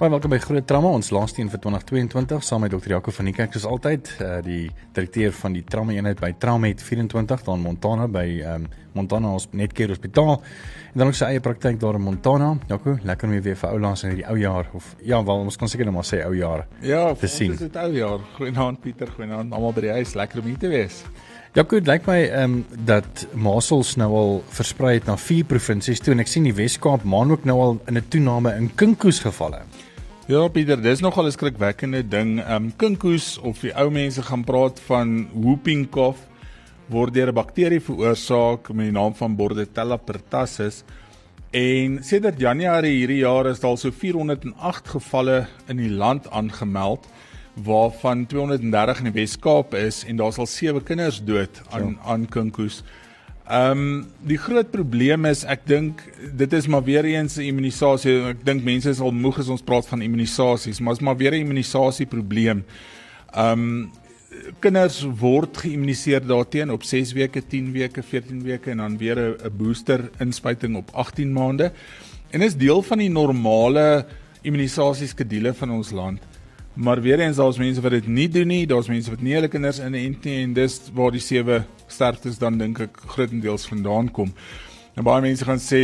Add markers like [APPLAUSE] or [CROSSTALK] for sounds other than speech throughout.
Baie welkom by Groot Trauma, ons laaste een vir 2022 saam met Dr. Jaco van die kerk soos altyd, uh, die direkteur van die trauma eenheid by Traumet 24 daar in Montana by um, Montana Netcare Hospitaal. En dan ook sy eie praktyk daar in Montana. Jaco, lekker om weer vir ou laas in hierdie ou jaar of ja, wel ons kan seker net maar sê ou jaar. Ja, te sien. Dis dit ou jaar. Goeienaand Pieter, goeienaand almal by die huis. Lekker om hier te wees. Ja goed, lyk my ehm um, dat masels nou al versprei het na vier provinsies toe en ek sien die Wes-Kaap maan ook nou al in 'n toename in kinkoes gevalle. Ja Pieter, dis nogal 'n skrikwekkende ding. Um kinkoes of die ou mense gaan praat van whooping cough word deur 'n bakterie veroorsaak met die naam van Bordetella pertussis. En sedert Januarie hierdie jaar is daar al so 408 gevalle in die land aangemeld waarvan 230 in die Wes-Kaap is en daar's al 7 kinders dood aan ja. aan kinkoes. Ehm um, die groot probleem is ek dink dit is maar weer eens 'n immunisasie. Ek dink mense is al moeg as ons praat van immunisasies, maar is maar weer 'n immunisasie probleem. Ehm um, kinders word geïmmuniseer daarteen op 6 weke, 10 weke, 14 weke en dan weer 'n booster inspuiting op 18 maande. En is deel van die normale immunisasieskedule van ons land. Maar weer eens daar's mense wat dit nie doen nie, daar's mense wat nie hulle kinders inent nie en dis waar die sewe sterftes dan dink ek grootendeels vandaan kom. En baie mense gaan sê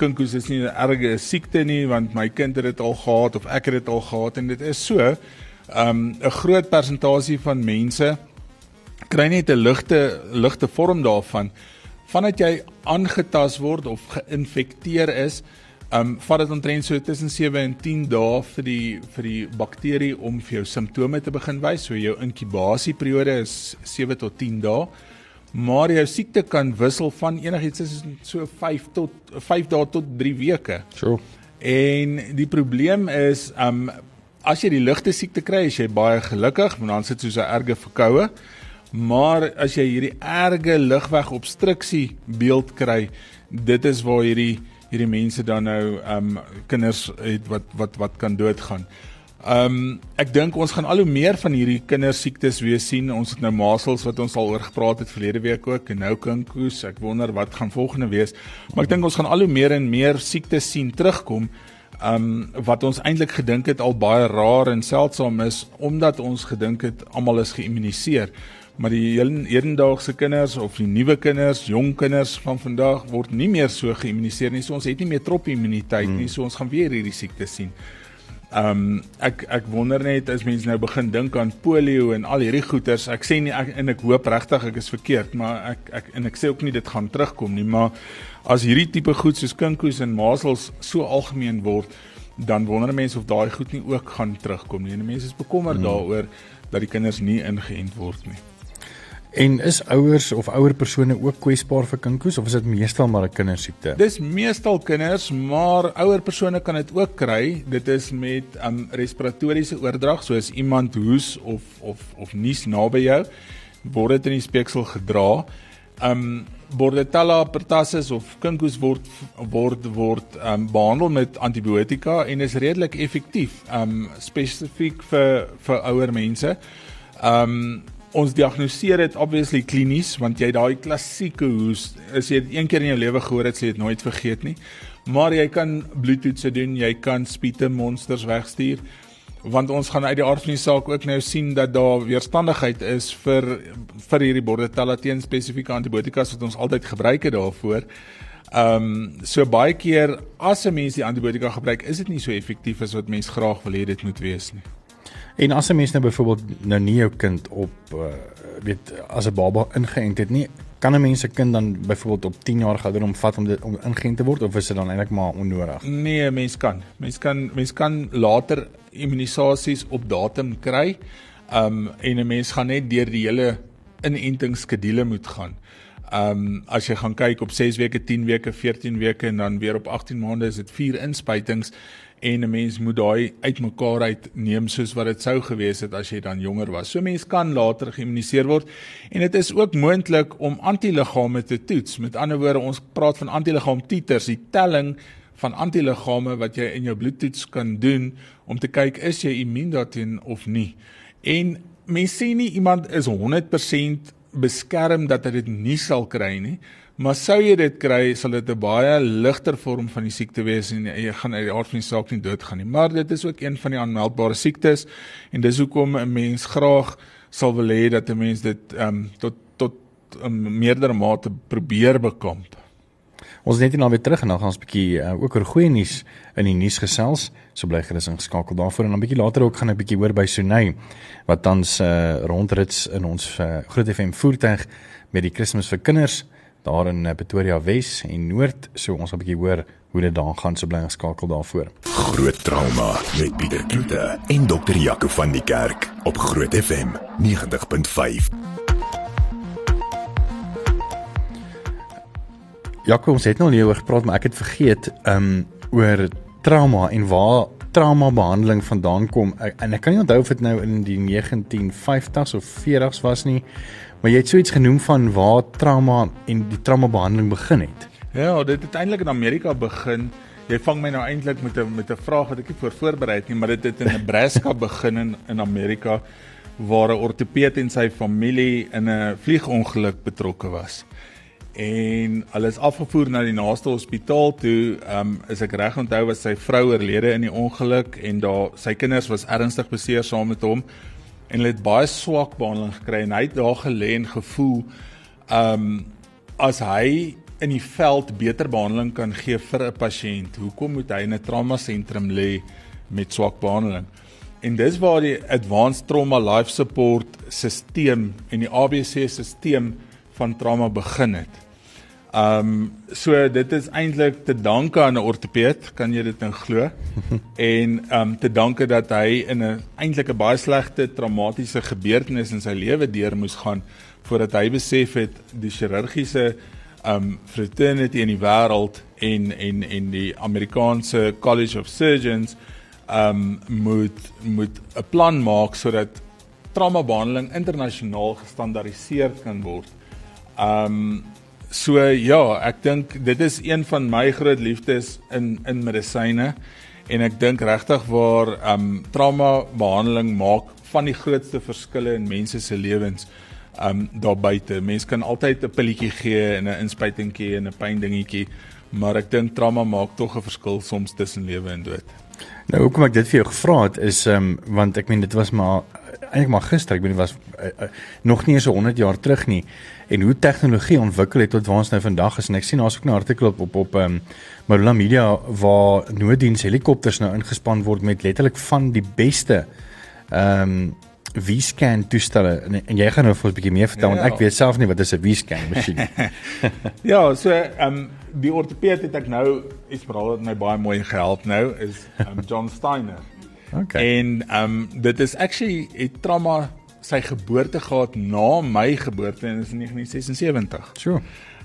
kinkoes is nie 'n erge siekte nie want my kind het dit al gehad of ek het dit al gehad en dit is so. Um 'n groot persentasie van mense kry net 'n ligte ligte vorm daarvan vandat jy aangetast word of geïnfekteer is Um vat dit omtrent so tussen 7 en 10 dae vir die vir die bakterie om vir jou simptome te begin wys. So jou inkubasieperiode is 7 tot 10 dae. Maar jou siekte kan wissel van enigiets tussen so 5 tot 5 dae tot 3 weke. So. En die probleem is um as jy die ligte siekte kry, is jy baie gelukkig, want dan sit soos 'n erge verkoue. Maar as jy hierdie erge lugwegobstruksie beeld kry, dit is waar hierdie hierdie mense dan nou ehm um, kinders het wat wat wat kan doodgaan. Ehm um, ek dink ons gaan al hoe meer van hierdie kindersiektes weer sien. Ons het nou masels wat ons al oor gepraat het verlede week ook en nou kinkoes. Ek wonder wat gaan volgende wees. Maar ek dink ons gaan al hoe meer en meer siektes sien terugkom. Ehm um, wat ons eintlik gedink het al baie rar en seldsaam is omdat ons gedink het almal is geïmmuniseer maar die hedendaagse kinders of die nuwe kinders, jong kinders van vandag word nie meer so geïmmuniseer nie. So ons het nie meer trop immuniteit hmm. nie. So ons gaan weer hierdie siekte sien. Ehm um, ek ek wonder net as mense nou begin dink aan polio en al hierdie goeters. Ek sê nie ek en ek hoop regtig ek is verkeerd, maar ek ek en ek sê ook nie dit gaan terugkom nie, maar as hierdie tipe goed soos kinkoes en masels so algemeen word, dan wonder mense of daai goed nie ook gaan terugkom nie. En mense is bekommerd hmm. daaroor dat die kinders nie ingeënt word nie. En is ouers of ouer persone ook kwesbaar vir kinkoes of is dit meestal maar 'n kindersiekte? Dis meestal kinders, maar ouer persone kan dit ook kry. Dit is met um respiratoriese oordrag, soos iemand hoes of of of nies naby jou, word dit in die speeksel gedra. Um Bordetella pertussis of kinkoes word word word um behandel met antibiotika en is redelik effektief um spesifiek vir vir ouer mense. Um ons diagnoseer dit obviously klinies want jy daai klassieke hoes as jy een keer in jou lewe gehoor het sê dit nooit vergeet nie maar jy kan bloedtoetse doen jy kan spiete monsters wegstuur want ons gaan uit die aard van die saak ook nou sien dat daar weerstandigheid is vir vir hierdie bordetella teen spesifieke antibiotika wat ons altyd gebruik het daarvoor Ehm um, so baie keer as 'n mens die antibiotika gebruik, is dit nie so effektief as wat mens graag wil hê dit moet wees nie. En as 'n mens nou byvoorbeeld nou nie jou kind op uh, weet as 'n baba ingeënt het nie, kan 'n mens se kind dan byvoorbeeld op 10 jaar ouderdom vat om dit om ingeënt te word of is dit dan eintlik maar onnodig? Nee, mens kan. Mens kan mens kan later immunisasies op datum kry. Um en 'n mens gaan net deur die hele inentingsskedule moet gaan. Um as jy gaan kyk op 6 weke, 10 weke, 14 weke en dan weer op 18 maande is dit 4 inspuitings en 'n mens moet daai uitmekaar uit neem soos wat dit sou gewees het as jy dan jonger was. So mens kan later geïmmuniseer word en dit is ook moontlik om antiliggame te toets. Met ander woorde, ons praat van antiliggaam titers, die telling van antiliggame wat jy in jou bloedtoets kan doen om te kyk is jy immuun daarteen of nie. En mens sê nie iemand is 100% beskerm dat hy dit nie sal kry nie. Maar sou jy dit kry, sal dit 'n baie ligter vorm van die siekte wees en jy gaan uit die aard van die saak nie doodgaan nie. Maar dit is ook een van die aanmeldbare siektes en dis hoekom 'n mens graag sal wil hê dat 'n mens dit ehm um, tot tot 'n um, meerdere mate probeer bekamp. Ons net nou weer terug en dan gaan ons 'n bietjie uh, ook oor goeie nuus in die nuus gesels. So bly gerus ingeskakel daarvoor en dan 'n bietjie later ook gaan 'n bietjie hoor by Sunay wat tans uh, rondrits in ons uh, Groot FM voertuig met die Kersfees vir kinders daar in eh, Pretoria Wes en Noord. So ons gaan 'n bietjie hoor hoe dit daar gaan so bly geskakel daarvoor. Groot trauma met Pieter Kloete en dokter Jaco van die Kerk op Groot FM 90.5. Jaco, ons het nou nie oor gepraat maar ek het vergeet um oor trauma en waar trauma behandeling vandaan kom. Ek, en ek kan nie onthou of dit nou in die 1950s of 40s was nie. Maar jy het so iets genoem van waar trauma en die trauma behandeling begin het. Ja, dit het eintlik in Amerika begin. Jy vang my nou eintlik met 'n met 'n vraag wat ek nie voor voorberei het nie, maar dit het in Nebraska [LAUGHS] begin in, in Amerika waar 'n ortoped en sy familie in 'n vliegongeluk betrokke was. En hulle is afgevoer na die naaste hospitaal toe. Ehm um, is ek reg onthou was sy vrou oorlede in die ongeluk en daar sy kinders was ernstig beseer saam met hom en hulle het baie swak behandeling gekry en hy het daar gelê en gevoel um as hy in die veld beter behandeling kan gee vir 'n pasiënt, hoekom moet hy in 'n trauma sentrum lê met swak behandeling? En dis waar die Advanced Trauma Life Support stelsel en die ABC stelsel van trauma begin het. Um so dit is eintlik te danke aan 'n ortoped, kan jy dit nou glo? [LAUGHS] en um te danke dat hy in 'n eintlik 'n baie slegte traumatiese gebeurtenis in sy lewe deur moes gaan voordat hy besef het die chirurgiese um fraternity in die wêreld en en en die Amerikaanse College of Surgeons um moet moet 'n plan maak sodat trauma behandeling internasionaal gestandaardiseer kan word. Um So ja, ek dink dit is een van my groot liefdes in in medisyne en ek dink regtig waar um trauma behandeling maak van die grootste verskille in mense se lewens um daar buite. Mense kan altyd 'n pilletjie gee en 'n inspuitingkie en 'n pyn dingetjie, maar ek dink trauma maak tog 'n verskil soms tussen lewe en dood. Nou hoekom ek dit vir jou gevra het is um want ek meen dit was maar eintlik maar gister, ek bedoel was uh, uh, nog nie eens so 100 jaar terug nie en hoe tegnologie ontwikkel het tot waar ons nou vandag is en ek sien daar's ook 'n artikel op op op ehm um, Marula Media waar nooddiens helikopters nou ingespan word met letterlik van die beste ehm um, V-scan toestelle en, en jy gaan nou vir ons 'n bietjie meer vertel ja, want ek weet self nie wat is 'n V-scan masjien nie. [LAUGHS] ja, so ehm um, die ortoped het ek nou iets veral wat my baie mooi gehelp nou is um, John Steiner. [LAUGHS] Okay. En ehm um, dit is actually het trauma sy geboorte gehad na my geboorte in 1976. Sure.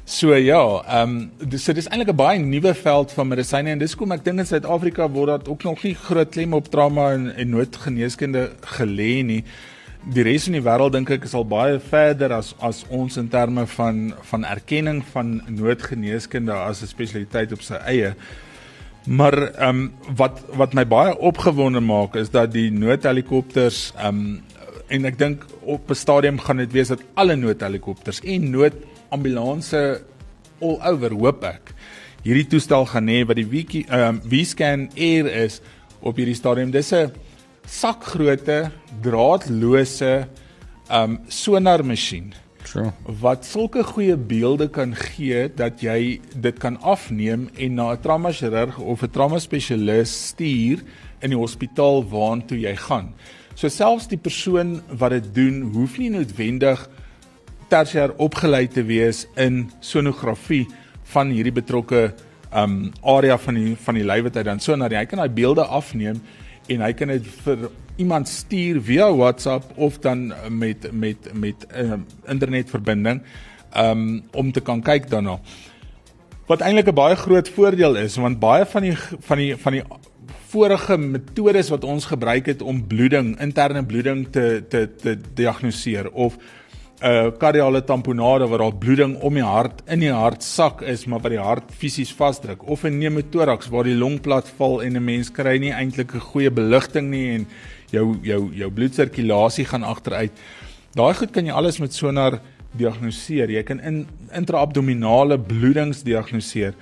So ja, ehm um, dis so dis eintlik 'n baie nuwe veld van medisyne en dis kom ek dink in Suid-Afrika word daar ook nog nie groot klem op trauma en, en noodgeneeskunde gelê nie. Die res van die wêreld dink ek is al baie verder as as ons in terme van van erkenning van noodgeneeskunde as 'n spesialiteit op sy eie. Maar ehm um, wat wat my baie opgewonde maak is dat die noodhelikopters ehm um, en ek dink op 'n stadium gaan dit wees dat alle noodhelikopters en noodambulanse all over hoop ek hierdie toestel gaan hê wat die wiki ehm um, V-scan Air is op hierdie stadium. Dis 'n sakgrootte draadlose ehm um, sonar masjien. True. Wat sulke goeie beelde kan gee dat jy dit kan afneem en na 'n trauma chirurg of 'n trauma spesialis stuur in die hospitaal waartoe jy gaan. So selfs die persoon wat dit doen, hoef nie noodwendig tersiêr opgelei te wees in sonografie van hierdie betrokke um area van die van die lyf wat hy dan so na die hy kan daai beelde afneem en hy kan dit vir iemand stuur via WhatsApp of dan met met met uh, internetverbinding um om te kan kyk daarna. Wat eintlik 'n baie groot voordeel is want baie van die van die van die vorige metodes wat ons gebruik het om bloeding, interne bloeding te te te diagnoseer of 'n uh, kardiale tamponade waar daar bloeding om die hart in die hartsak is maar wat die hart fisies vasdruk of 'n pneumothorax waar die long plat val en 'n mens kry nie eintlik 'n goeie beligting nie en jou jou jou bloedsirkulasie gaan agteruit. Daai goed kan jy alles met sonar diagnoseer. Jy kan in intraabdominale bloedings diagnoseer.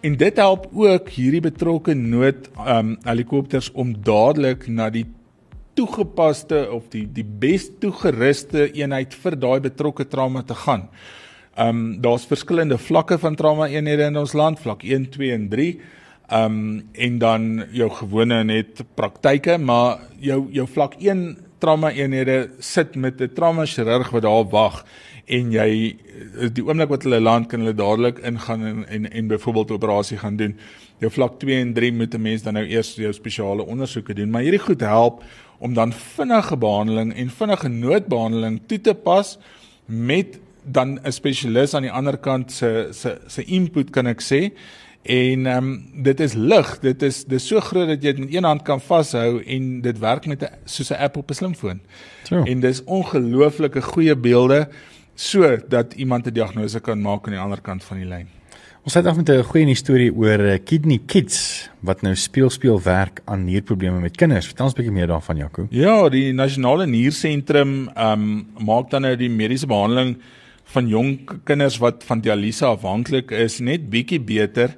En dit help ook hierdie betrokke nood um helikopters om dadelik na die toegepaste of die die bes toegeruste eenheid vir daai betrokke trauma te gaan. Um daar's verskillende vlakke van trauma eenhede in ons land, vlak 1, 2 en 3. Um en dan jou gewone net praktyke, maar jou jou vlak 1 trauma eenhede sit met 'n trauma chirurg wat daar wag en jy die oomblik wat hulle land kan hulle dadelik ingaan en en, en byvoorbeeld operasie gaan doen. Jou vlak 2 en 3 moet 'n mens dan nou eers jou spesiale ondersoeke doen, maar hierdie goed help om dan vinnige behandeling en vinnige noodbehandeling toe te pas met dan 'n spesialis aan die ander kant se se se input kan ek sê En ehm um, dit is lig, dit is dis so groot dat jy dit met een hand kan vashou en dit werk met 'n soos 'n app op 'n slimfoon. So. En dis ongelooflike goeie beelde sodat iemand 'n diagnose kan maak aan die ander kant van die lyn. Ons het af met 'n goeie storie oor eh, Kidney Kids wat nou speel speel werk aan nierprobleme met kinders. Vertel ons 'n bietjie meer daarvan Jaco. Ja, die nasionale niersentrum ehm um, maak dan nou die mediese behandeling van jong kinders wat van dialyse afhanklik is net bietjie beter.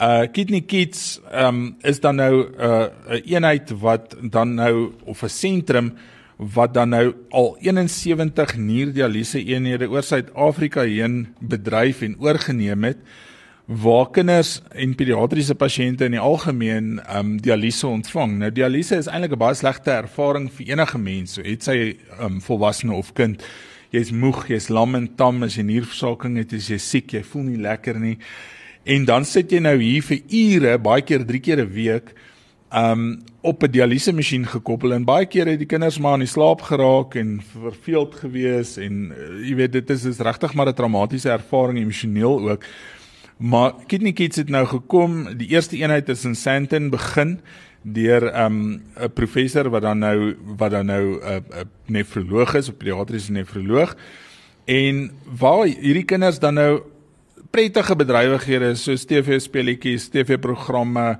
Uh Kidney Kids ehm um, is dan nou 'n uh, 'n eenheid wat dan nou of 'n sentrum wat dan nou al 71 nierdialyse eenhede oor Suid-Afrika heen bedryf en oorgeneem het waar kinders en pediatriese pasiënte in die algemeen ehm um, dialyse ontvang. Nou dialyse is eintlik 'n baie slegte ervaring vir enige mens, so het sy ehm um, volwassene of kind jy's moeg, jy's lam en tam as jy nierversaking het, as jy siek, jy voel nie lekker nie. En dan sit jy nou hier vir ure, baie keer 3 keer 'n week, um op 'n dialyse masjien gekoppel en baie keer het die kinders maar in die slaap geraak en verveeld gewees en uh, jy weet dit is is regtig maar 'n traumatiese ervaring emosioneel ook. Maar Kidney Kids het nou gekom, die eerste eenheid is in Sandton begin deur 'n um, professor wat dan nou wat dan nou 'n uh, 'n uh, nefroloog is, 'n pediatriese nefroloog. En waar hierdie kinders dan nou prettige bedrywighede soos TV speletjies, TV-programme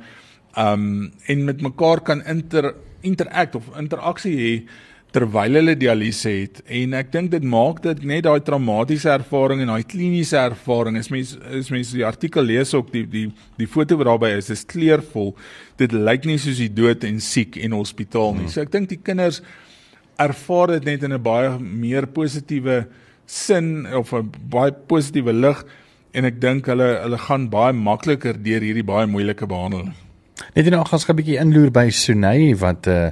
um en met mekaar kan inter interact of interaksie hê terwyl hulle dialyse het. En ek dink dit maak dit net daai traumatiese ervaring en daai kliniese ervaring is mens is mens die artikel lees ook die die die foto wat daarby is is kleurvol. Dit lyk nie soos die dood en siek en hospitaal nie. Hmm. so ek dink die kinders ervaar dit net in 'n baie meer positiewe sin of 'n baie positiewe lig en ek dink hulle hulle gaan baie makliker deur hierdie baie moeilike behandeling net nou gaan ons 'n bietjie inloer by Sunay wat uh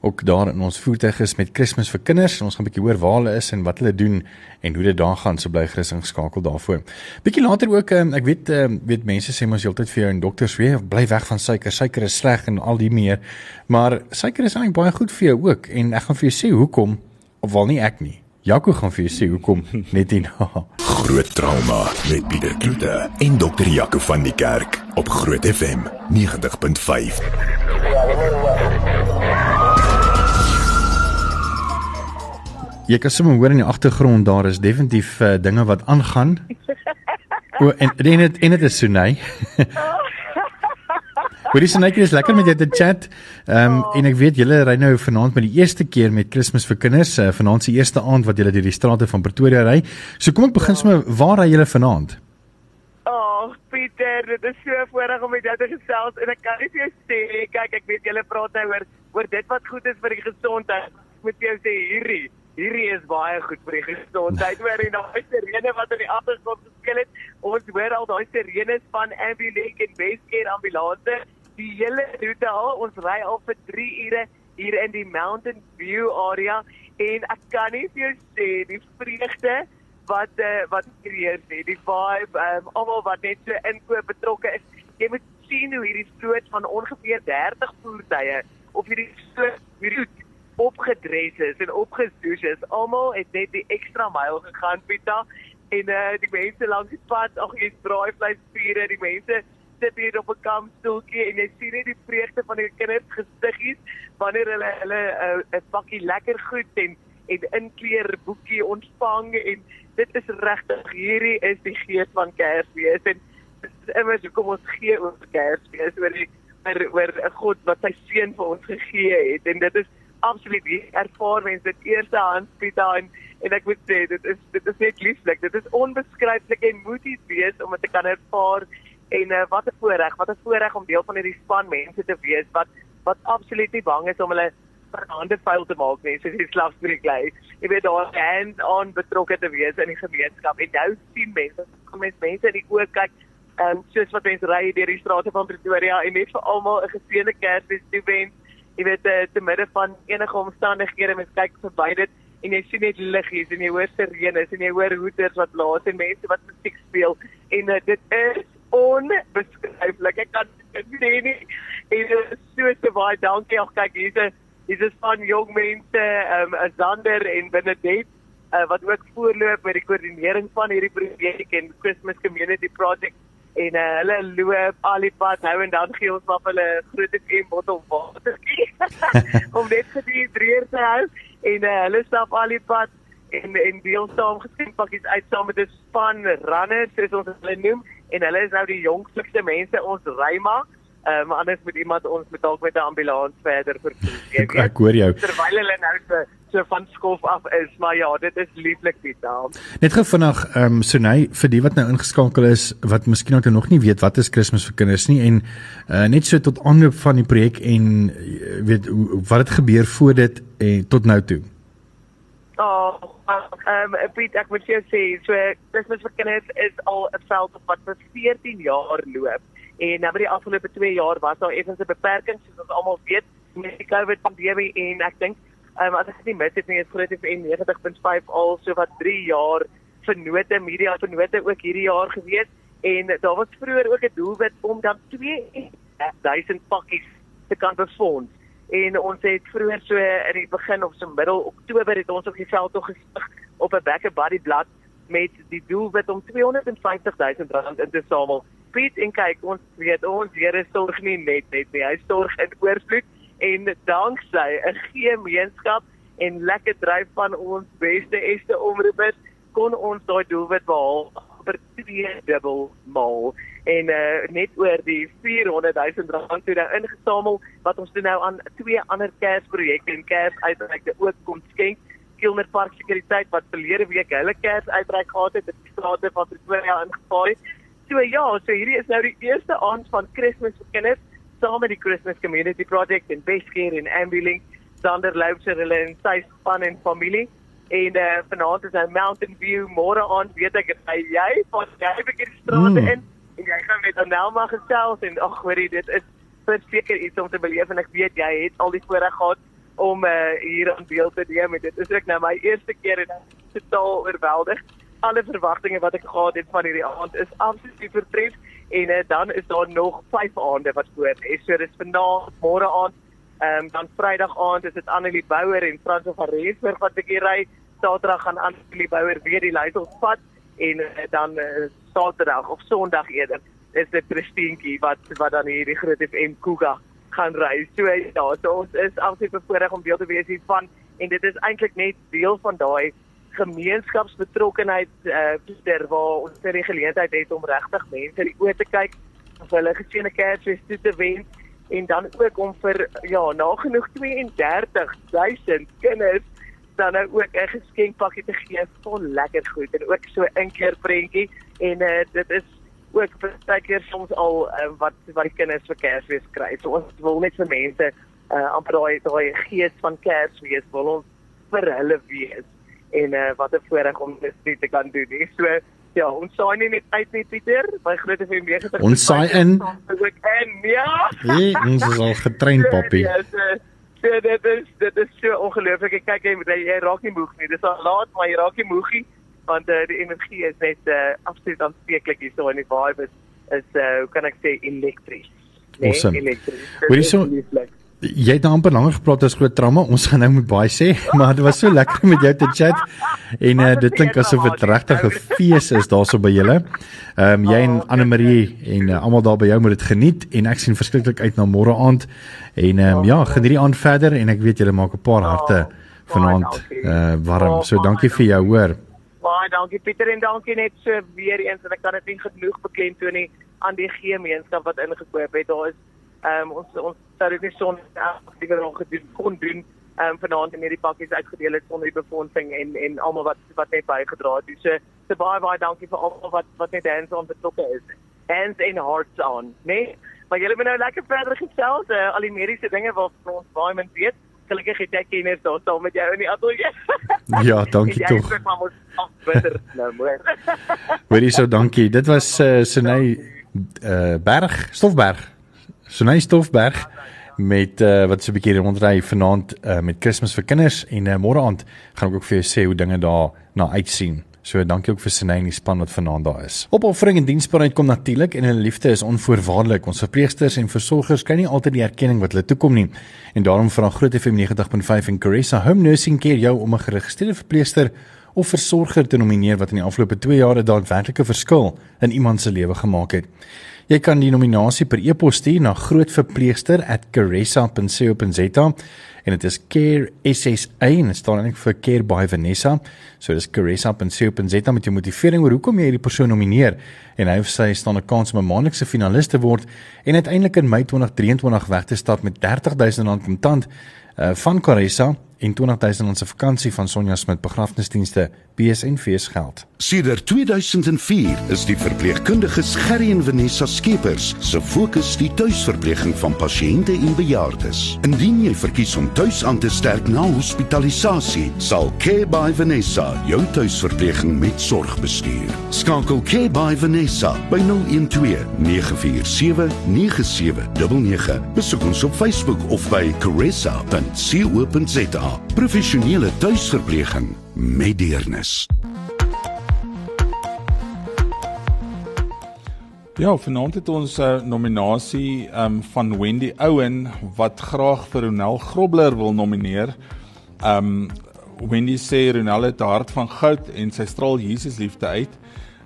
ook daar in ons voertuig is met Kersfees vir kinders. Ons gaan 'n bietjie hoor waar hulle is en wat hulle doen en hoe dit daar gaan. So bly gerus ingeskakel daarvoor. Bietjie later ook um, ek weet um, weet mense sê mos heeltyd vir jou en dokters weer bly weg van suiker. Suiker is sleg en al die meer. Maar suiker is eintlik baie goed vir jou ook en ek gaan vir jou sê hoekom of wel nie ek nie. Jaco gaan vir jou sê hoekom net nie. Groot trauma met Pieter Kloete en dokter Jaco van die Kerk op Groot FM 90.5. Jy kan sommer hoor in die agtergrond daar is definitief uh, dinge wat aangaan. O en en dit en dit is Sunay. Wat is net is lekker met jou te chat. Ehm um, en ek weet julle ry nou vanaand met die eerste keer met Kersfees vir kinders. Uh, vanaand se eerste aand wat julle deur die strate van Pretoria ry. So kom ek begin sommer waar ry julle vanaand? Oh, Pieter, dit is so voorreg om met jou te gesels en ek kan net vir jou sê, kyk, ek weet julle praat nou oor oor dit wat goed is vir die gesondheid. Moet jy sê hierdie hierdie is baie goed vir die gesondheid. [LAUGHS] Hoor en daai sirene wat in die agtergrond gespeel het. Ons hoor al daai sirenes van ambulance en basecare ambulanse. Die hele roete al, ons ry al vir 3 ure hier in die Mountain View area en ek kan nie vir jou sê die vreugde wat uh, wat hier is nie. Die vibe, um, almal wat net so inkoop betrokke is. Jy moet sien hoe hierdie vloot van ongeveer 30 voertuie op hierdie so roete opgedres is en opgestoes is. Almal het net die ekstra myl gegaan, Pita. En uh die mense langs die pad, ag jy's braaivleis vure, die mense sit hier op 'n kampstoeltjie en jy sien net die vreugde van die kinders gesiggies wanneer hulle hulle eh, 'n uh, pakkie lekker goed en en inkleer boekie ontvang en dit is regtig hierdie is die gees van Kersfees en dit is immers hoekom ons gee oor Kersfees oor die oor oor 'n God wat sy seun vir ons gegee het en dit is absoluut ervaar mense dit eerste hand Pieter en en ek moet sê dit is dit is net lieflik. Dit is onbeskryflik en moet iets wees om dit te kan ervaar en uh, wat 'n voorreg, wat 'n voorreg om deel van hierdie span mense te wees wat wat absoluut nie bang is om hulle hande vuil te maak nie, soos die slaafspreek lê. Jy weet daar hands-on betrokke te wees in die gemeenskap en nou sien mense, kom mense mense in die oë kyk en um, soos wat mense ry deur die strate van Pretoria en net vir almal 'n geseënde Kersfees toewens. Jy weet uh, te midde van enige omstandighede mense kyk verby dit en jy sien net liggies en jy hoor sirenes en jy hoor hoeters wat blaas en mense wat musiek speel en uh, dit is onbeskryflik. Ek kan dit sê nie. En dit is so te baie dankie. Ag kyk hier's 'n hier's 'n span jong mense, um, 'n Zander en Benedet uh, wat ook voorloop met die koördinering van hierdie projek en Christmas Community Project en uh, hulle loop al die pad nou en dan gee ons maar hulle groot FM bottel water [LAUGHS] om net vir die dreer te hou en uh, hulle stap al die pad en en deel saam geskenkpakkies uit saam met 'n span runners soos ons hulle noem en hulle is nou die jongste mense ons ry maar Ehm um, anders moet iemand ons met dalk met 'n ambulans verder vervoer. Ek, ek hoor jou. Terwyl hulle nou so so van skof af is, maar ja, dit is lieflik die taal. Net gou vinnig, ehm um, Sunay, vir die wat nou ingeskakel is wat miskien ook nog nie weet wat is Kersfees vir kinders nie en uh, net so tot aanloop van die projek en uh, weet wat het gebeur voor dit en tot nou toe. Oh, ehm um, Piet, ek moet jou sê, so Kersfees vir kinders is al 'n veld wat vir 14 jaar loop. En nou by die afgelope 2 jaar was daar effens 'n beperking soos ons almal weet met die COVID pandemie. En ek dink um, as ek nie mis het nie is Groot FM 90.5 al so wat 3 jaar vernote media vernote ook hierdie jaar gewees. En daar was vroeër ook 'n doelwit om dan 2000 pakkies te kan befonds en ons het vroeër so in die begin of so middel Oktober het ons op die veld tog gesig op 'n back and body blad met die doelwit om 250 000 rand in te samel. Piet en kyk ons weet ons Here sorg nie net net nie. Hy sorg in oorvloed en danksy 'n gemeenskap en lekker dryf van ons beste eerste omroepers kon ons daai doelwit behaal vir twee dubbel maal en uh, net oor die 400 000 rand toe nou ingesamel wat ons toe nou aan twee ander kersprojekte en kersuitreike ook kon skenk Kilmer Park Sekuriteit wat verlede week hulle kersuitreik gehad het in die strate van Pretoria ingevaai So ja, so hierdie is nou die eerste aand van Kersfees vir kinders saam met die Christmas Community Project en Bestcare en Ambulink, Sander Loubser hulle en sy span en familie. En uh, vanaand is hy Mountain View, môre aand weet ek hy jy van jy begin die strate mm. in en jy gaan met Anelma gesels en ag hoorie dit is verseker iets om te beleef en ek weet jy het al die voorreg gehad om uh, hier aan deel te neem en dit is ek nou my eerste keer en totaal oorweldig alle verwagtinge wat ek gehad het van hierdie aand is absoluut vertref en uh, dan is daar nog 5 aande wat voor is. So dis vanaand, môre aand, ehm um, dan Vrydag aand is dit Annelie Bouwer en Frans van Rensburg wat ek hier ry. Saterdag gaan Annelie Bouwer weer die leiding vat en uh, dan uh, Saterdag of Sondag eerder is dit Christientjie wat wat dan hier die Groot FM Kuga gaan ry. So ja, so ons is absoluut bevoorreg om deel te wees hiervan en dit is eintlik net deel van daai gemeenskapsbetrokkenheid eh uh, Pieter waar ons die geleentheid het om regtig mense in die oë te kyk of hulle geseënde Kersfees toe te wens en dan ook om vir ja nagenoeg 32000 kinders dan nou ook 'n geskenkpakkie te gee vol lekker goed en ook so 'n keer prentjie en uh, dit is ook baie keer soms al uh, wat wat die kinders vir Kersfees kry. So ons wil net vir mense uh, amper daai daai gees van Kersfees wil ons vir hulle wees en uh, wat 'n voorreg om dit te kan doen. Nie. So ja, ons saai nie net uit nie Pieter, by Groot FM 90. Ons saai in. Ook en ja. Hey, ons is al getrein [LAUGHS] poppie. Ja, so, so dit is dit is so ongelooflik. Ek kyk jy, jy raak nie moeg nie. Dis al laat, maar jy raak nie moegie want uh, die energie is net uh, absoluut aanspreeklik hier so en die vibe is is uh, hoe kan ek sê elektries. Nee, awesome. elektries. Hoorie so. Jy het amper langer gepraat as groot trauma. Ons gaan nou met baie sê, [LAUGHS] maar dit was so lekker met jou te chat. En uh, dit klink asof dit regtig 'n fees is daarso by julle. Ehm um, jy en Anne Marie en uh, almal daar by jou moet dit geniet en ek sien verskriklik uit na môre aand. En ehm um, ja, geniet die aand verder en ek weet julle maak 'n paar harte vanaand uh, warm. So dankie vir jou, hoor. Baie dankie Pieter en dankie net so weer eens en ek kan dit nie genoeg beklemtoon nie aan die gemeenskap wat ingekoop het. Daar is ehm um, ons ons sou dit nie sonder aktiewe nog gedoen kon doen ehm um, vanaand en hierdie pakkies uitgedeel het sonder die befondsing en en almal wat wat net bygedra het. So, so baie baie dankie vir almal wat wat net hands on betrokke is. Hands in hearts on, nee. Maar julle moet nou lekker verder gesels, uh, al die mediese dinge wat ons baie min weet. Gelukkig het ek kenners daar saam met jou in die ateljee. [LAUGHS] Ja, dankie tog. Nou mooi. Hoorie so, dankie. Dit was uh, Senay uh, Berg, Stofberg. Senay Stofberg met uh, wat so 'n bietjie rondry vanaand uh, met Kersfees vir kinders en uh, môre aand gaan ek ook vir jou sê hoe dinge daar na uitsien. So dankie ook vir Senay en die span wat vanaand daar is. Opoffering en diensbaarheid kom natuurlik en hulle liefde is onvoorwaardelik. Ons verpleegsters en versorgers kry nie altyd die erkenning wat hulle toekom nie. En daarom vra Groot FM 90.5 en Caressa Home Nursing Care jou om 'n geregistreerde verpleegster of versorger te nomineer wat in die afgelope 2 jare daadwerklike verskil in iemand se lewe gemaak het. Jy kan die nominasie per e-pos stuur na grootverpleegster@caressa.co.za en dit is care SSA en dit staan eintlik vir care by Vanessa. So dis caressa.co.za met jou motivering oor hoekom jy hierdie persoon nomineer en hy of sy staan 'n kans om 'n maandelikse finalis te word en uiteindelik in Mei 2023 weg te stap met R30000 kontant uh, van Caressa en 20000 rand se vakansie van Sonja Smit begrafnisdienste BSN fees geld. Sedert 2004 is die verpleegkundiges Gerry en Vanessa Skeepers se fokus die tuisverpleging van pasiënte en bejaardes. Indien jy verkies om tuis aan te sterk na hospitalisasie, sal Care by Vanessa jou tuisverpleging met sorg bestuur. Skakel Care by Vanessa by 012 947 9799. Besoek ons op Facebook of by caressa.co.za. Professionele tuisverpleging met deernis. Ja, vanaand het ons 'n uh, nominasie um van Wendy Owen wat graag vir Ronel Grobler wil nomineer. Um Wendy sê Ronel het 'n hart van goud en sy straal Jesus liefde uit.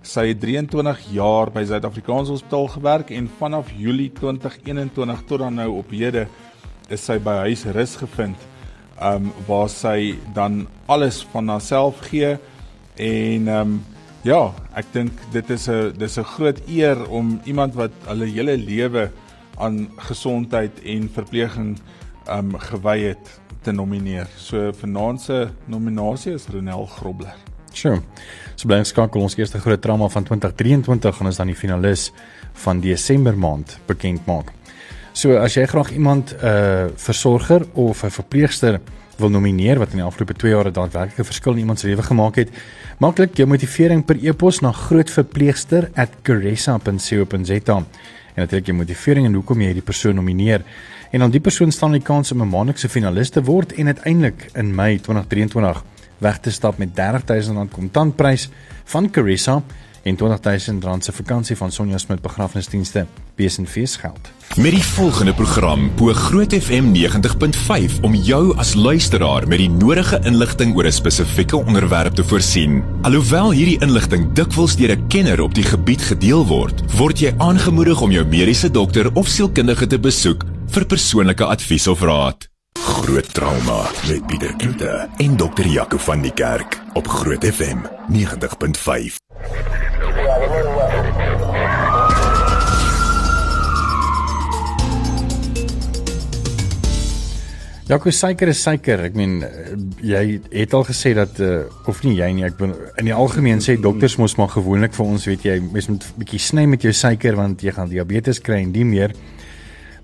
Sy het 23 jaar by Suid-Afrikaanse Hospitaal gewerk en vanaf Julie 2021 tot dan nou op hede is sy by huis rus gevind um waar sy dan alles van haarself gee en um ja, ek dink dit is 'n dis 'n groot eer om iemand wat hulle hele lewe aan gesondheid en verpleging um gewy het te nomineer. So vanaand se nominasie is Ronel Grobler. Sjoe. So bly skakel ons eerste groot drama van 2023 en is dan die finalis van Desember maand bekend maak. So as jy graag iemand 'n uh, versorger of 'n verpleegster wil nomineer wat in die afgelope 2 jaar 'n daadwerklike verskil in iemand se lewe gemaak het, maklik jou motivering per e-pos na grootverpleegster@caressa.co.za. En natuurlik jou motivering en hoekom jy hierdie persoon nomineer. En dan die persoon staan die kans om 'n maandelikse finalis te word en uiteindelik in Mei 2023 weg te stap met R30000 kontantprys van Caressa en R20000 se vakansie van Sonja Smit begrafnisdienste besenfees geld. Met die volgende program bo Groot FM 90.5 om jou as luisteraar met die nodige inligting oor 'n spesifieke onderwerp te voorsien. Alhoewel hierdie inligting dikwels deur 'n kenner op die gebied gedeel word, word jy aangemoedig om jou mediese dokter of sielkundige te besoek vir persoonlike advies of raad. Groot trauma met Pieter Kloete en dokter Jaco van die Kerk op Groot FM 90.5. Ja, kus suiker is suiker. Ek meen eh, jy het al gesê dat uh, of nie jy nie, ek ben, in die algemeen sê dokters mos maar gewoonlik vir ons, weet jy, mens moet 'n bietjie sny met jou suiker want jy gaan diabetes kry en die meer.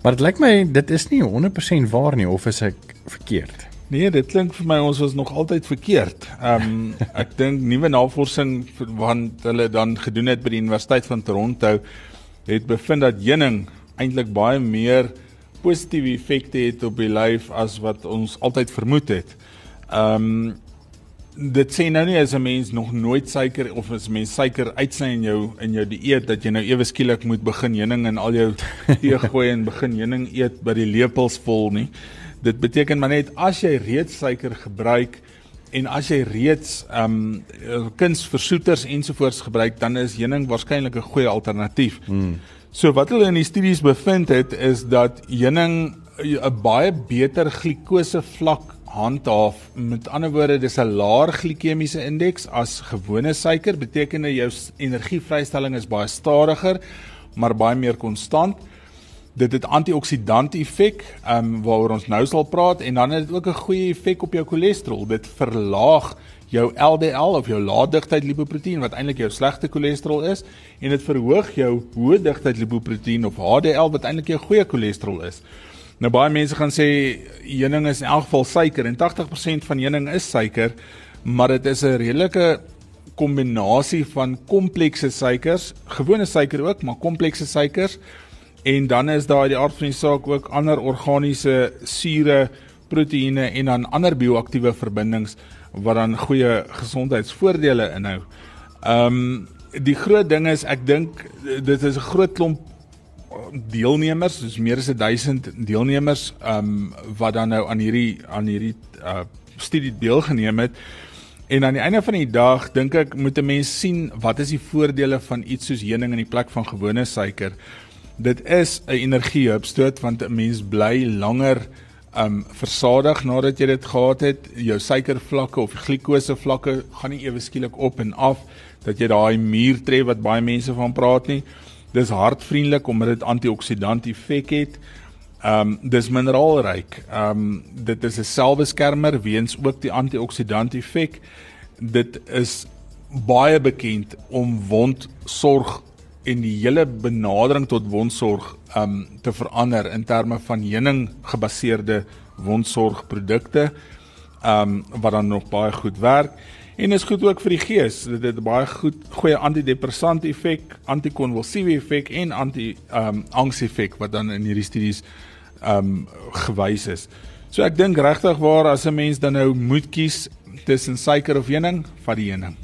Maar dit lyk my dit is nie 100% waar nie of is ek verkeerd? Nee, dit klink vir my ons was nog altyd verkeerd. Ehm um, [LAUGHS] ek dink nuwe navorsing wat hulle dan gedoen het by die Universiteit van Toronto het bevind dat heuning eintlik baie meer positiewe effekte het op die lyf as wat ons altyd vermoed het. Ehm um, dit sê nou nie as 'n mens nog nooit suiker of as mens suiker uitsny in jou in jou dieet dat jy nou ewe skielik moet begin heuning in al jou [LAUGHS] tee gooi en begin heuning eet by die lepels vol nie. Dit beteken maar net as jy reeds suiker gebruik en as jy reeds ehm um, kunsversoeters ensovoorts gebruik, dan is heuning waarskynlik 'n goeie alternatief. Mm. So wat hulle in die studies bevind het is dat heuning 'n baie beter glikose vlak handhaaf. Met ander woorde, dis 'n laer glikemiese indeks as gewone suiker, beteken dit jou energievrystelling is baie stadiger, maar baie meer konstant. Dit het antioksidant effek, ehm um, waaroor ons nou sal praat en dan het dit ook 'n goeie effek op jou cholesterol. Dit verlaag jou LDL of jou lae digtheid lipoproteïen wat eintlik jou slegte cholesterol is en dit verhoog jou hoë digtheid lipoproteïen of HDL wat eintlik jou goeie cholesterol is. Nou baie mense gaan sê heuning is in elk geval suiker en 80% van heuning is suiker, maar dit is 'n redelike kombinasie van komplekse suikers, gewone suiker ook, maar komplekse suikers en dan is daar die aard van die saak ook ander organiese sure, proteïene en dan ander bioaktiewe verbindings wat dan goeie gesondheidsvoordele inhou. Ehm um, die groot ding is ek dink dit is 'n groot klomp deelnemers, dis meer as 1000 deelnemers um wat dan nou aan hierdie aan hierdie uh studie deelgeneem het. En aan die einde van die dag dink ek moet 'n mens sien wat is die voordele van iets soos heuning in die plek van gewone suiker. Dit is 'n energiehupstoot want 'n mens bly langer um versadig nadat jy dit gehad het. Jou suikervlakke of glikose vlakke gaan nie ewe skielik op en af dat jy daai muur tref wat baie mense van praat nie. Dis hartvriendelik omdat dit antioksidant effek het. Ehm um, dis mineraalryk. Ehm um, dit is 'n selfbeskermer weens ook die antioksidant effek. Dit is baie bekend om wondsorg en die hele benadering tot wondsorg ehm um, te verander in terme van heuning gebaseerde wondsorgprodukte. Ehm um, wat dan nog baie goed werk en is goed ook vir die gees. Dit het baie goed goeie antidepressant effek, antikonvulsiewe effek en anti ehm um, angs effek wat dan in hierdie studies ehm um, gewys is. So ek dink regtig waar as 'n mens dan nou moet kies tussen suiker of heuning, vat die heuning.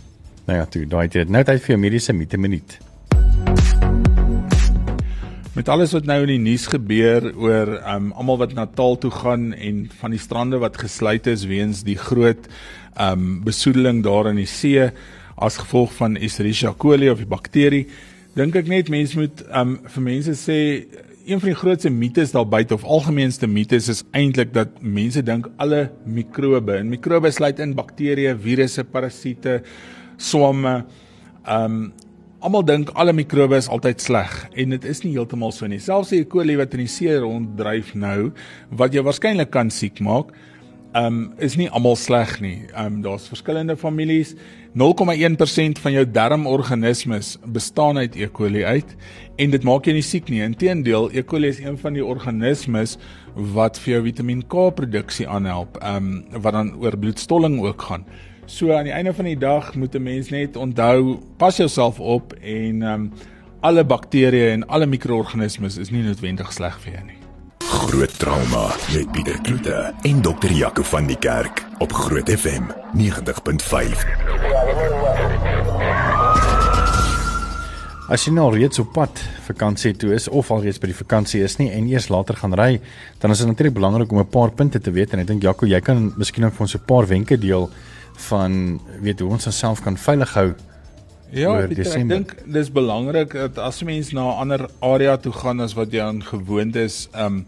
Nou ja, toe, daai het nou tyd vir jou mediese minuut. Met alles wat nou in die nuus gebeur oor um almal wat Natal toe gaan en van die strande wat gesluit is weens die groot um besoedeling daar in die see as gevolg van Escherichia coli of die bakterie. Dink ek net mense moet um vir mense sê een van die grootste mites daar buite of algemeenste mites is eintlik dat mense dink alle mikrobe en mikrobe sluit in bakterieë, virusse, parasiete, swamme. Um almal dink alle mikrobe is altyd sleg en dit is nie heeltemal so nie. Selfs die E. coli wat in die see ronddryf nou wat jou waarskynlik kan siek maak um is nie almal sleg nie. Um daar's verskillende families. 0,1% van jou darmorganismes bestaan uit E. coli uit en dit maak jou nie siek nie. Inteendeel, E. coli is een van die organismes wat vir jou Vitamiin K produksie aanhelp, um wat dan oor bloedstolling ook gaan. So aan die einde van die dag moet 'n mens net onthou, pas jouself op en um alle bakterieë en alle mikroorganismes is nie noodwendig sleg vir jou nie. Groot trauma met Pieter Kloete en dokter Jaco van die Kerk op Groot FM 90.5. As jy nou reeds op pad vakansie toe is of al reeds by die vakansie is nie en eers later gaan ry, dan is dit natuurlik belangrik om 'n paar punte te weet en ek dink Jaco, jy kan miskien ook vir ons 'n paar wenke deel van weet hoe ons onsself kan veilig hou Ja, Pieter, ek dink dis belangrik dat as 'n mens na 'n ander area toe gaan as wat jy aan gewoond is, um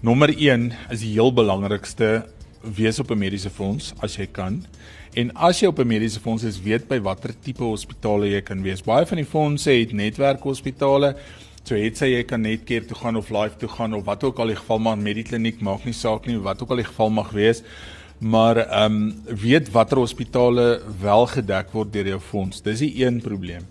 nommer 1 is die heel belangrikste wees op 'n mediese fonds as jy kan. En as jy op 'n mediese fonds is, weet by watter tipe hospitale jy kan wees. Baie van die fondse het netwerkhospitale. So het sy jy kan net keer toe gaan of live toe gaan of wat ook al die geval maar medikliniek maak nie saak nie wat ook al die geval mag wees maar ehm um, weet watter hospitale wel gedek word deur jou fonds. Dis die een probleem.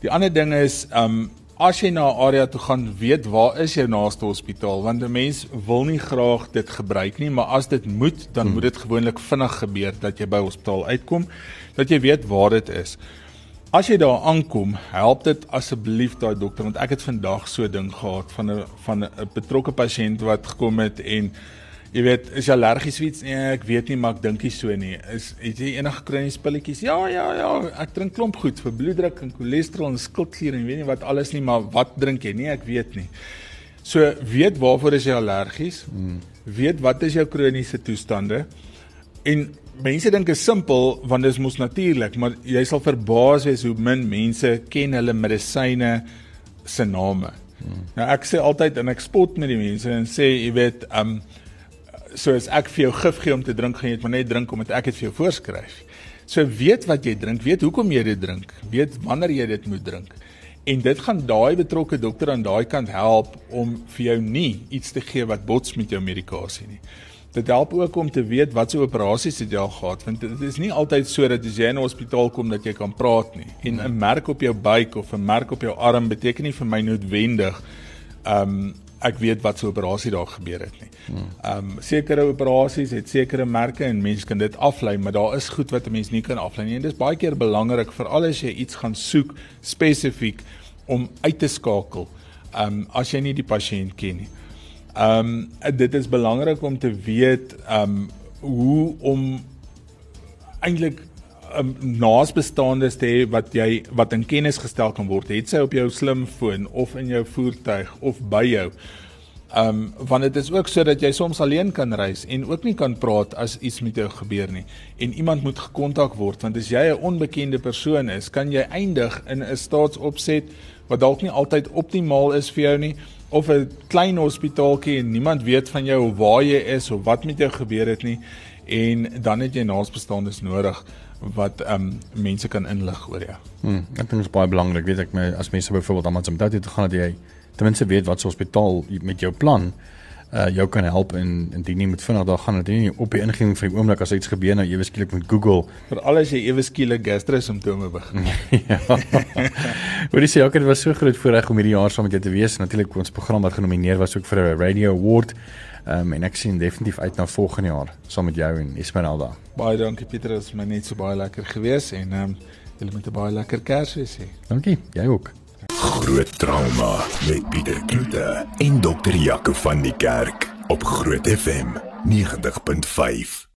Die ander ding is ehm um, as jy na 'n area toe gaan, weet waar is jou naaste hospitaal want 'n mens wil nie graag dit gebruik nie, maar as dit moet, dan hmm. moet dit gewoonlik vinnig gebeur dat jy by hospitaal uitkom, dat jy weet waar dit is. As jy daar aankom, help dit asseblief daai dokter want ek het vandag so ding gehad van 'n van 'n betrokke pasiënt wat gekom het en Jy weet, is jy allergies vir iets? Nee, ek weet nie, maar ek dink nie so nie. Is het jy enige kroniese pilletjies? Ja, ja, ja, ek drink klomp goed vir bloeddruk en cholesterol en skildklier en weet nie wat alles nie, maar wat drink jy? Nee, ek weet nie. So weet waarvoor is jy allergies? Hmm. Weet wat is jou kroniese toestande? En mense dink dit is simpel want dit is mos natuurlik, maar jy sal verbaas wees hoe min mense ken hulle medisyne se name. Hmm. Nou ek sê altyd en ek spot met die mense en sê jy weet, um, so as ek vir jou gif gee om te drink, gaan jy dit maar net drink omdat ek dit vir jou voorskryf. So weet wat jy drink, weet hoekom jy dit drink, weet wanneer jy dit moet drink. En dit gaan daai betrokke dokter aan daai kant help om vir jou nie iets te gee wat bots met jou medikasie nie. Dit help ook om te weet wat se operasies het jy al gehad want dit is nie altyd so dat as jy in 'n hospitaal kom dat jy kan praat nie. En 'n merk op jou buik of 'n merk op jou arm beteken nie vir my noodwendig um, ek weet wat so 'n operasie daar gebeur het nie. Ehm um, sekere operasies het sekere merke en mense kan dit aflei, maar daar is goed wat 'n mens nie kan aflei nie. En dis baie keer belangrik veral as jy iets gaan soek spesifiek om uit te skakel. Ehm um, as jy nie die pasiënt ken nie. Ehm um, dit is belangrik om te weet ehm um, hoe om eintlik um, naasbestaandes te hê wat jy wat in kennis gestel kan word. Het sy op jou slimfoon of in jou voertuig of by jou. Ehm um, want dit is ook sodat jy soms alleen kan reis en ook nie kan praat as iets met jou gebeur nie en iemand moet gekontak word want as jy 'n onbekende persoon is, kan jy eindig in 'n staatsopset wat dalk nie altyd optimaal is vir jou nie of 'n klein hospitaaltjie en niemand weet van jou waar jy is of wat met jou gebeur het nie en dan het jy naasbestaandes nodig wat ehm um, mense kan inlig oor jou. Hmm, ek dink dit is baie belangrik, weet ek, my as mense byvoorbeeld aan Amsterdam toe gaan dat jy ten minste weet wat se hospitaal met jou plan uh jou kan help en indien jy moet vinnig daar gaan dat jy nie op die ingang van die oomblik as iets gebeur nou ewe skielik met Google vir alles jy ewe skielik gastro simptome begin. [LAUGHS] ja. Wat dis ook dit was so groot voorreg om hierdie jaar saam met jou te wees. Natuurlik ons program wat genomineer was ook vir 'n radio award. Um, en ek sien definitief uit na volgende jaar saam met jou en Esmeralda. Baie dankie Pieter, dit was my net so baie lekker gewees en ehm um, julle moet 'n baie lekker Kersfees hê. Dankie, jy ook. Groot trauma met Pieter Kloete en dokter Jaco van die Kerk op Groot FM 90.5.